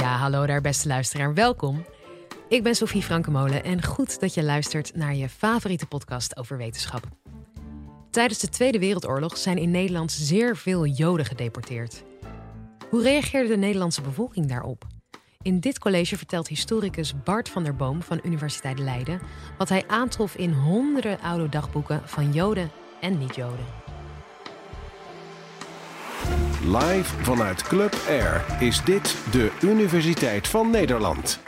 Ja, hallo daar beste luisteraar, welkom. Ik ben Sophie Frankemolen en goed dat je luistert naar je favoriete podcast over wetenschap. Tijdens de Tweede Wereldoorlog zijn in Nederland zeer veel Joden gedeporteerd. Hoe reageerde de Nederlandse bevolking daarop? In dit college vertelt historicus Bart van der Boom van Universiteit Leiden wat hij aantrof in honderden oude dagboeken van Joden en niet-Joden. Live vanuit Club Air is dit de Universiteit van Nederland.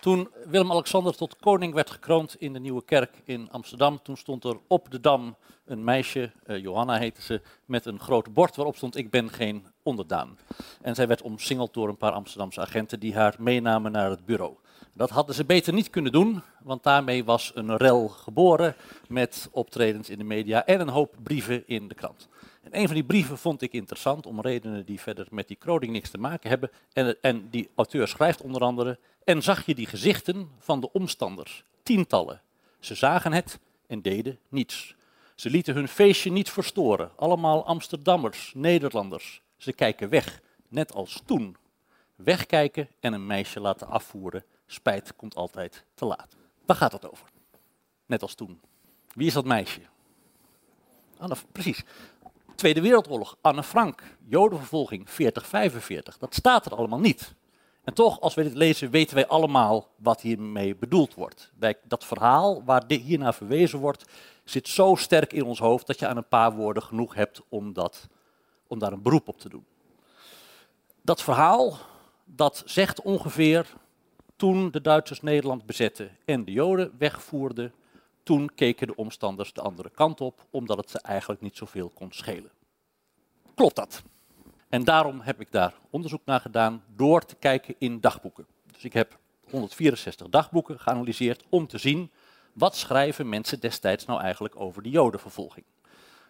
Toen Willem-Alexander tot koning werd gekroond in de Nieuwe Kerk in Amsterdam, toen stond er op de dam een meisje, uh, Johanna heette ze, met een groot bord waarop stond ik ben geen onderdaan. En zij werd omsingeld door een paar Amsterdamse agenten die haar meenamen naar het bureau. Dat hadden ze beter niet kunnen doen, want daarmee was een rel geboren met optredens in de media en een hoop brieven in de krant. En een van die brieven vond ik interessant om redenen die verder met die kroning niks te maken hebben. En, en die auteur schrijft onder andere, en zag je die gezichten van de omstanders, tientallen. Ze zagen het en deden niets. Ze lieten hun feestje niet verstoren. Allemaal Amsterdammers, Nederlanders. Ze kijken weg, net als toen. Wegkijken en een meisje laten afvoeren. Spijt komt altijd te laat. Waar gaat dat over? Net als toen. Wie is dat meisje? Anne, precies. Tweede Wereldoorlog, Anne Frank, Jodenvervolging 40-45. Dat staat er allemaal niet. En toch, als we dit lezen, weten wij allemaal wat hiermee bedoeld wordt. Dat verhaal waar hiernaar verwezen wordt, zit zo sterk in ons hoofd dat je aan een paar woorden genoeg hebt om, dat, om daar een beroep op te doen. Dat verhaal, dat zegt ongeveer toen de Duitsers Nederland bezetten en de Joden wegvoerden, toen keken de omstanders de andere kant op, omdat het ze eigenlijk niet zoveel kon schelen. Klopt dat? En daarom heb ik daar onderzoek naar gedaan door te kijken in dagboeken. Dus ik heb 164 dagboeken geanalyseerd om te zien wat schrijven mensen destijds nou eigenlijk over de jodenvervolging.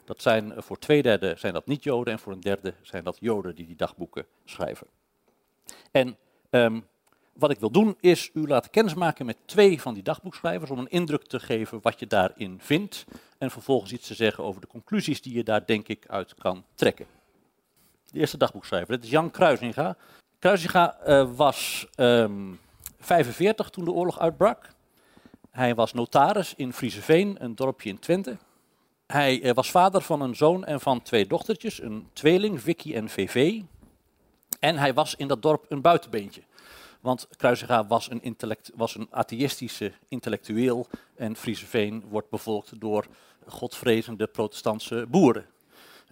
Dat zijn eh, voor twee derde zijn dat niet joden en voor een derde zijn dat joden die die dagboeken schrijven. En um, wat ik wil doen is u laten kennismaken met twee van die dagboekschrijvers om een indruk te geven wat je daarin vindt en vervolgens iets te zeggen over de conclusies die je daar denk ik uit kan trekken. De eerste dagboekschrijver, dat is Jan Kruisinga. Kruisinga uh, was um, ehm, 45 toen de oorlog uitbrak. Hij was notaris in Frieseveen, een dorpje in Twente. Hij uh, was vader van een zoon en van twee dochtertjes, een tweeling, Vicky en VV. En hij was in dat dorp een buitenbeentje. Want Kruisinga was een, intellect, was een atheïstische intellectueel en Frieseveen wordt bevolkt door godvrezende protestantse boeren.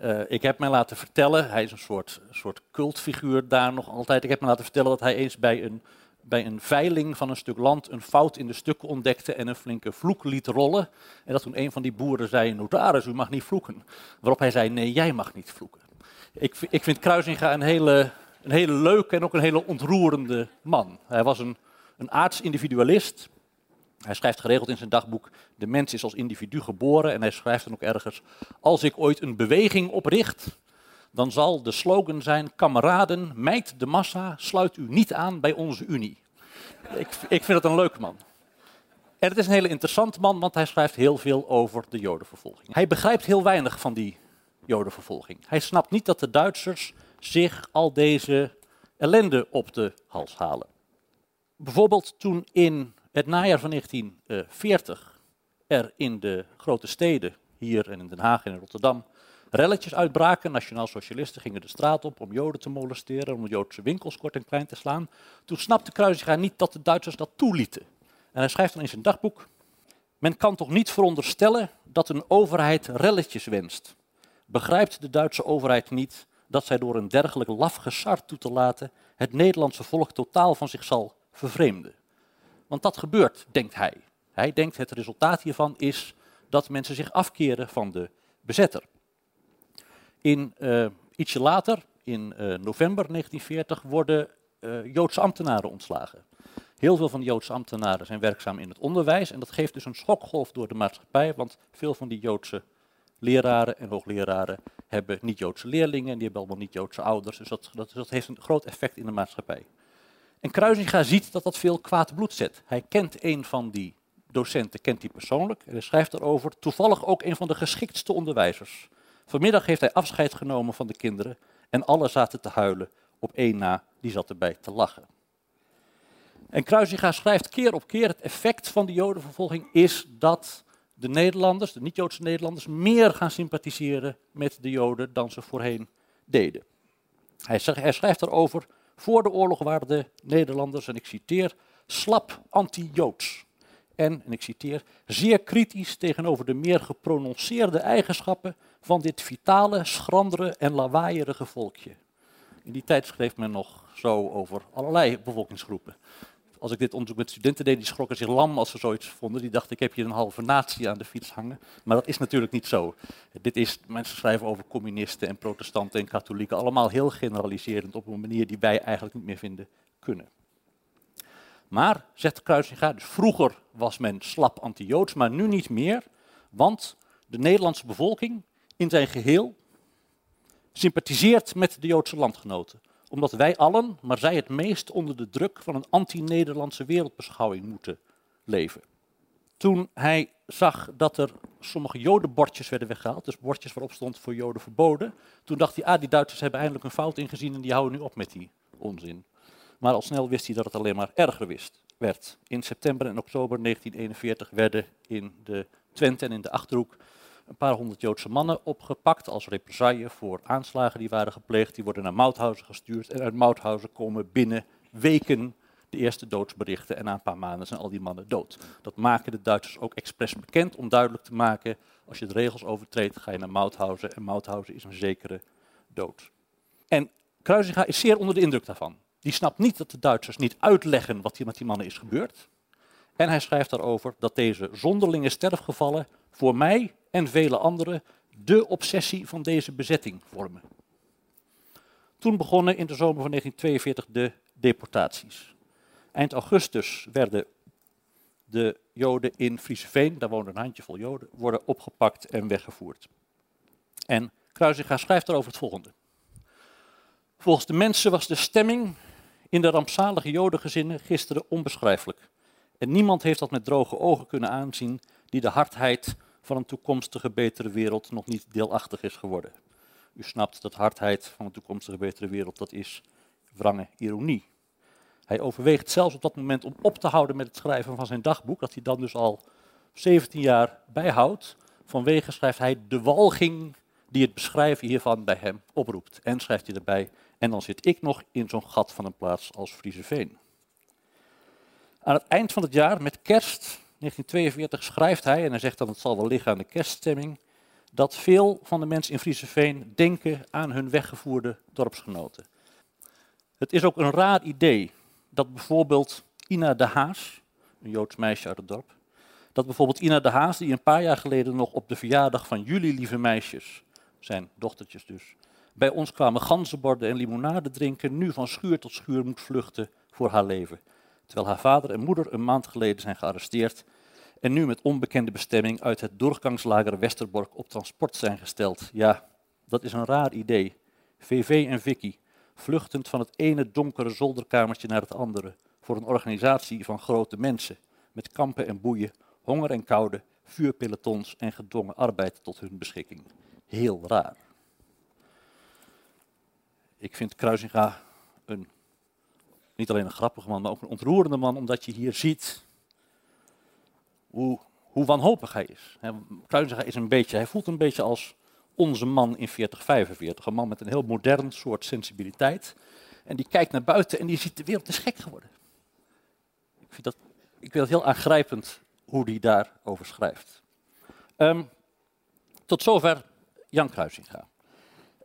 Uh, ik heb mij laten vertellen, hij is een soort, soort cultfiguur daar nog altijd. Ik heb me laten vertellen dat hij eens bij een, bij een veiling van een stuk land een fout in de stukken ontdekte en een flinke vloek liet rollen. En dat toen een van die boeren zei, notaris, u mag niet vloeken. Waarop hij zei, nee, jij mag niet vloeken. Ik, ik vind Kruisinga een hele een hele leuke en ook een hele ontroerende man. Hij was een, een aardsindividualist. Hij schrijft geregeld in zijn dagboek: De mens is als individu geboren. En hij schrijft dan ook ergens: Als ik ooit een beweging opricht, dan zal de slogan zijn: Kameraden, mijt de massa, sluit u niet aan bij onze Unie. Ik, ik vind het een leuke man. En het is een hele interessante man, want hij schrijft heel veel over de Jodenvervolging. Hij begrijpt heel weinig van die Hij snapt niet dat de Duitsers zich al deze ellende op de hals halen. Bijvoorbeeld toen in het najaar van 1940 er in de grote steden, hier en in Den Haag en in Rotterdam, relletjes uitbraken. Nationaal socialisten gingen de straat op om Joden te molesteren, om Joodse winkels kort en klein te slaan. Toen snapte Kruisiga niet dat de Duitsers dat toelieten. En hij schrijft dan in zijn dagboek, men kan toch niet veronderstellen dat een overheid relletjes wenst. Begrijpt de Duitse overheid niet dat zij door een dergelijk laf gesart toe te laten het Nederlandse volk totaal van zich zal vervreemden. Want dat gebeurt, denkt hij. Hij denkt het resultaat hiervan is dat mensen zich afkeren van de bezetter. In, uh, ietsje later, in uh, november 1940, worden uh, Joodse ambtenaren ontslagen. Heel veel van de Joodse ambtenaren zijn werkzaam in het onderwijs en dat geeft dus een schokgolf door de maatschappij, want veel van die Joodse leraren en hoogleraren hebben niet-Joodse leerlingen, die hebben allemaal niet-Joodse ouders. Dus dat, heeft een groot effect in de maatschappij. En Kruisinga ziet dat dat veel kwaad bloed zet. Hij kent een van die docenten, kent die persoonlijk, en hij schrijft erover, toevallig ook een van de geschiktste onderwijzers. Vanmiddag heeft hij afscheid genomen van de kinderen en alle zaten te huilen. Op één na, die zat erbij te lachen. En Kruisinga schrijft keer op keer, het effect van de jodenvervolging is dat de Nederlanders, de niet-Joodse Nederlanders, meer gaan sympathiseren met de Joden dan ze voorheen deden. Hij, schrijft erover, voor de oorlog waren de Nederlanders, en ik citeer, slap anti-Joods. En, en ik citeer, zeer kritisch tegenover de meer geprononceerde eigenschappen van dit vitale, schrandere en lawaaierige volkje. In die tijd schreef men nog zo over allerlei bevolkingsgroepen als ik dit onderzoek met studenten deed, die schrokken zich lam als ze zoiets vonden. Die dachten, ik heb hier een halve natie aan de fiets hangen. Maar dat is natuurlijk niet zo. Dit is, mensen schrijven over communisten en protestanten en katholieken. Allemaal heel generaliserend op een manier die wij eigenlijk niet meer vinden kunnen. Maar, zegt Kruisinga, dus vroeger was men slap anti-Joods, maar nu niet meer. Want de Nederlandse bevolking in zijn geheel sympathiseert met de Joodse landgenoten omdat wij allen, maar zij het meest, onder de druk van een anti-Nederlandse wereldbeschouwing moeten leven. Toen hij zag dat er sommige jodenbordjes werden weggehaald, dus bordjes waarop stond voor joden verboden, toen dacht hij, ah, die Duitsers hebben eindelijk een fout ingezien en die houden nu op met die onzin. Maar al snel wist hij dat het alleen maar erger wist, werd. In september en oktober 1941 werden in de Twente en in de Achterhoek een paar honderd Joodse mannen opgepakt als represaille voor aanslagen die waren gepleegd. Die worden naar Mauthausen gestuurd en uit Mauthausen komen binnen weken de eerste doodsberichten en na een paar maanden zijn al die mannen dood. Dat maken de Duitsers ook expres bekend om duidelijk te maken, als je de regels overtreedt ga je naar Mauthausen en Mauthausen is een zekere dood. En Kruisinga is zeer onder de indruk daarvan. Die snapt niet dat de Duitsers niet uitleggen wat hier met die mannen is gebeurd. En hij schrijft daarover dat deze zonderlinge sterfgevallen voor mij en vele anderen de obsessie van deze bezetting vormen. Toen begonnen in de zomer van 1942 de deportaties. Eind augustus werden de Joden in Frieseveen, daar woonden een handjevol Joden, worden opgepakt en weggevoerd. En Kruisinga schrijft daarover het volgende. Volgens de mensen was de stemming in de rampzalige Jodengezinnen gisteren onbeschrijfelijk. En niemand heeft dat met droge ogen kunnen aanzien die de hardheid van een toekomstige betere wereld nog niet deelachtig is geworden. U snapt dat hardheid van een toekomstige betere wereld, dat is wrange ironie. Hij overweegt zelfs op dat moment om op te houden met het schrijven van zijn dagboek, dat hij dan dus al 17 jaar bijhoudt. Vanwege schrijft hij de walging die het beschrijven hiervan bij hem oproept. En schrijft hij erbij, en dan zit ik nog in zo'n gat van een plaats als Frieseveen. Aan het eind van het jaar, met kerst, 1942 schrijft hij, en hij zegt dat het zal wel liggen aan de kerststemming, dat veel van de mensen in Frieseveen denken aan hun weggevoerde dorpsgenoten. Het is ook een raar idee dat bijvoorbeeld Ina de Haas, een Joods meisje uit het dorp, dat bijvoorbeeld Ina de Haas, die een paar jaar geleden nog op de verjaardag van jullie lieve meisjes, zijn dochtertjes dus, bij ons kwamen ganzenborden en limonade drinken, nu van schuur tot schuur moet vluchten voor haar leven terwijl haar vader en moeder een maand geleden zijn gearresteerd en nu met onbekende bestemming uit het doorgangslager Westerbork op transport zijn gesteld. Ja, dat is een raar idee. VV en Vicky, vluchtend van het ene donkere zolderkamertje naar het andere, voor een organisatie van grote mensen, met kampen en boeien, honger en koude, vuurpelotons en gedwongen arbeid tot hun beschikking. Heel raar. Ik vind Kruisinga een niet alleen een grappige man, maar ook een ontroerende man, omdat je hier ziet hoe, hoe wanhopig hij is. Kruisiger is een beetje, hij voelt een beetje als onze man in 4045. Een man met een heel modern soort sensibiliteit. En die kijkt naar buiten en die ziet de wereld is gek geworden. Ik vind dat, ik vind dat heel aangrijpend hoe hij daarover schrijft. Um, tot zover Jan Kruisinga.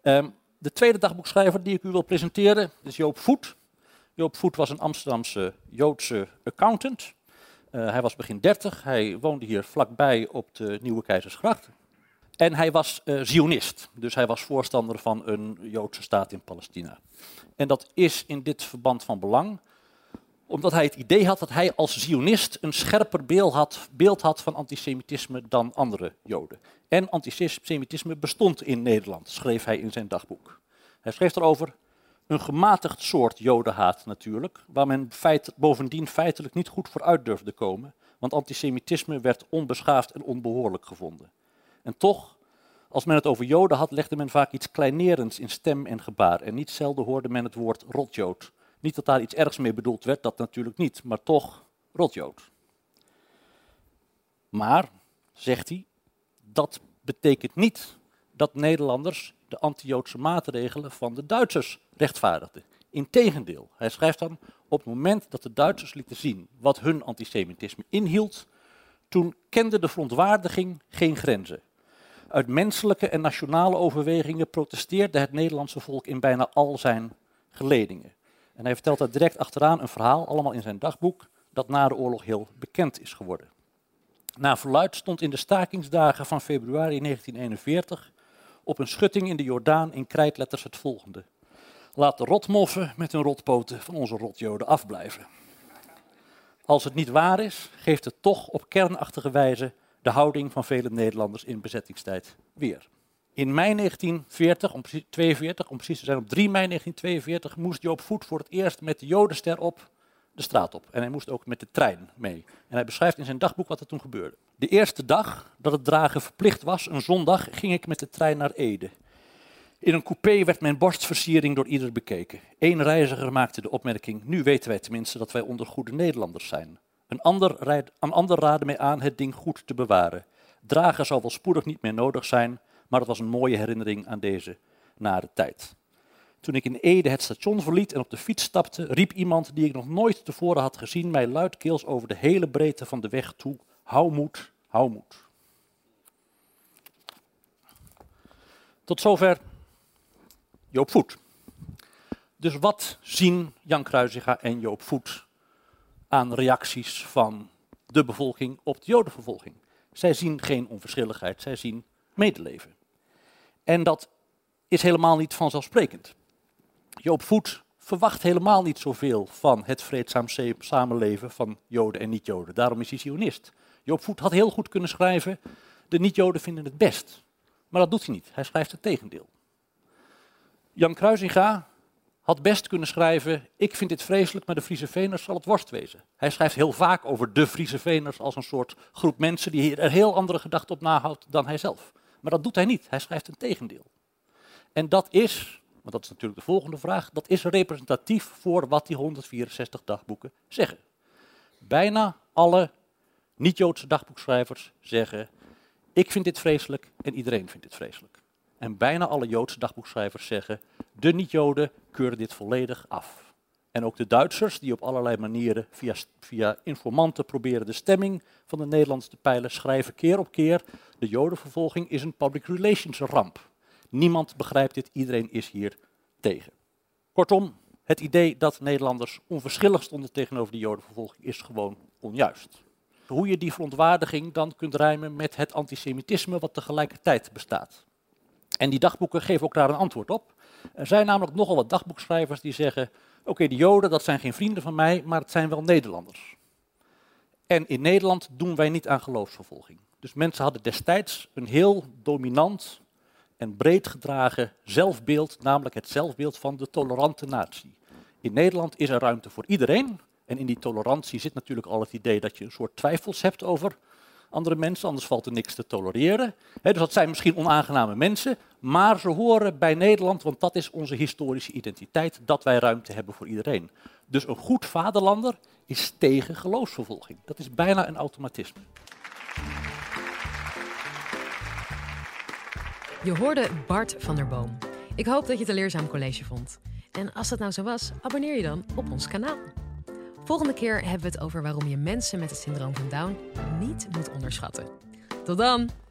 Um, de tweede dagboekschrijver die ik u wil presenteren is Joop Voet. Joop Voet was een Amsterdamse Joodse accountant. Uh, hij was begin 30, hij woonde hier vlakbij op de Nieuwe Keizersgracht. En hij was uh, Zionist, dus hij was voorstander van een Joodse staat in Palestina. En dat is in dit verband van belang, omdat hij het idee had dat hij als Zionist een scherper beeld had, beeld had van antisemitisme dan andere Joden. En antisemitisme bestond in Nederland, schreef hij in zijn dagboek. Hij schreef erover, een gematigd soort jodenhaat natuurlijk, waar men feit, bovendien feitelijk niet goed voor uit durfde komen, want antisemitisme werd onbeschaafd en onbehoorlijk gevonden. En toch, als men het over joden had, legde men vaak iets kleinerends in stem en gebaar, en niet zelden hoorde men het woord rotjood, Niet dat daar iets ergs mee bedoeld werd, dat natuurlijk niet, maar toch rotjood. Maar, zegt hij, dat betekent niet dat Nederlanders de anti-Joodse maatregelen van de Duitsers rechtvaardigden. Integendeel, hij schrijft dan, op het moment dat de Duitsers lieten zien wat hun antisemitisme inhield, toen kende de verontwaardiging geen grenzen. Uit menselijke en nationale overwegingen protesteerde het Nederlandse volk in bijna al zijn geledingen. En hij vertelt daar direct achteraan een verhaal, allemaal in zijn dagboek, dat na de oorlog heel bekend is geworden. Na verluid stond in de stakingsdagen van februari 1941 op een schutting in de Jordaan in krijtletters het volgende. Laat de rotmoffen met hun rotpoten van onze rotjoden afblijven. Als het niet waar is, geeft het toch op kernachtige wijze de houding van vele Nederlanders in bezettingstijd weer. In mei 1940, om precies, 42, om precies te zijn op 3 mei 1942, moest Joop Voet voor het eerst met de Jodenster op de straat op. En hij moest ook met de trein mee. En hij beschrijft in zijn dagboek wat er toen gebeurde. De eerste dag dat het dragen verplicht was, een zondag, ging ik met de trein naar Ede. In een coupé werd mijn borstversiering door ieder bekeken. Eén reiziger maakte de opmerking: Nu weten wij tenminste dat wij onder goede Nederlanders zijn. Een ander, rijd, een ander raadde mij aan het ding goed te bewaren. Dragen zal wel spoedig niet meer nodig zijn, maar het was een mooie herinnering aan deze nare tijd. Toen ik in Ede het station verliet en op de fiets stapte, riep iemand die ik nog nooit tevoren had gezien mij luidkeels over de hele breedte van de weg toe: Hou moed, hou moed. Tot zover Joop Voet. Dus wat zien Jan Kruisinga en Joop Voet aan reacties van de bevolking op de Jodenvervolging? Zij zien geen onverschilligheid, zij zien medeleven. En dat is helemaal niet vanzelfsprekend. Joop Voet verwacht helemaal niet zoveel van het vreedzaam samenleven van Joden en niet-Joden. Daarom is hij Zionist. Joop Voet had heel goed kunnen schrijven, de niet-Joden vinden het best. Maar dat doet hij niet, hij schrijft het tegendeel. Jan Kruisinga had best kunnen schrijven, ik vind dit vreselijk, maar de Friese Veners zal het worst wezen. Hij schrijft heel vaak over de Friese Veners als een soort groep mensen die er heel andere gedachten op nahoudt dan hij zelf. Maar dat doet hij niet, hij schrijft een tegendeel. En dat is, want dat is natuurlijk de volgende vraag, dat is representatief voor wat die 164 dagboeken zeggen. Bijna alle niet-Joodse dagboekschrijvers zeggen, ik vind dit vreselijk en iedereen vindt dit vreselijk. En bijna alle Joodse dagboekschrijvers zeggen, de niet-Joden keuren dit volledig af. En ook de Duitsers, die op allerlei manieren via, via informanten proberen de stemming van de Nederlanders te peilen, schrijven keer op keer, de Jodenvervolging is een public relations ramp. Niemand begrijpt dit, iedereen is hier tegen. Kortom, het idee dat Nederlanders onverschillig stonden tegenover de Jodenvervolging is gewoon onjuist. Hoe je die verontwaardiging dan kunt rijmen met het antisemitisme wat tegelijkertijd bestaat. En die dagboeken geven ook daar een antwoord op. Er zijn namelijk nogal wat dagboekschrijvers die zeggen: Oké, de Joden, dat zijn geen vrienden van mij, maar het zijn wel Nederlanders. En in Nederland doen wij niet aan geloofsvervolging. Dus mensen hadden destijds een heel dominant en breed gedragen zelfbeeld, namelijk het zelfbeeld van de tolerante natie. In Nederland is er ruimte voor iedereen. En in die tolerantie zit natuurlijk al het idee dat je een soort twijfels hebt over andere mensen, anders valt er niks te tolereren. dus dat zijn misschien onaangename mensen, maar ze horen bij Nederland, want dat is onze historische identiteit, dat wij ruimte hebben voor iedereen. Dus een goed vaderlander is tegen geloofsvervolging. Dat is bijna een automatisme. Je hoorde Bart van der Boom. Ik hoop dat je het een leerzaam college vond. En als dat nou zo was, abonneer je dan op ons kanaal. Volgende keer hebben we het over waarom je mensen met het syndroom van Down niet moet onderschatten. Tot dan!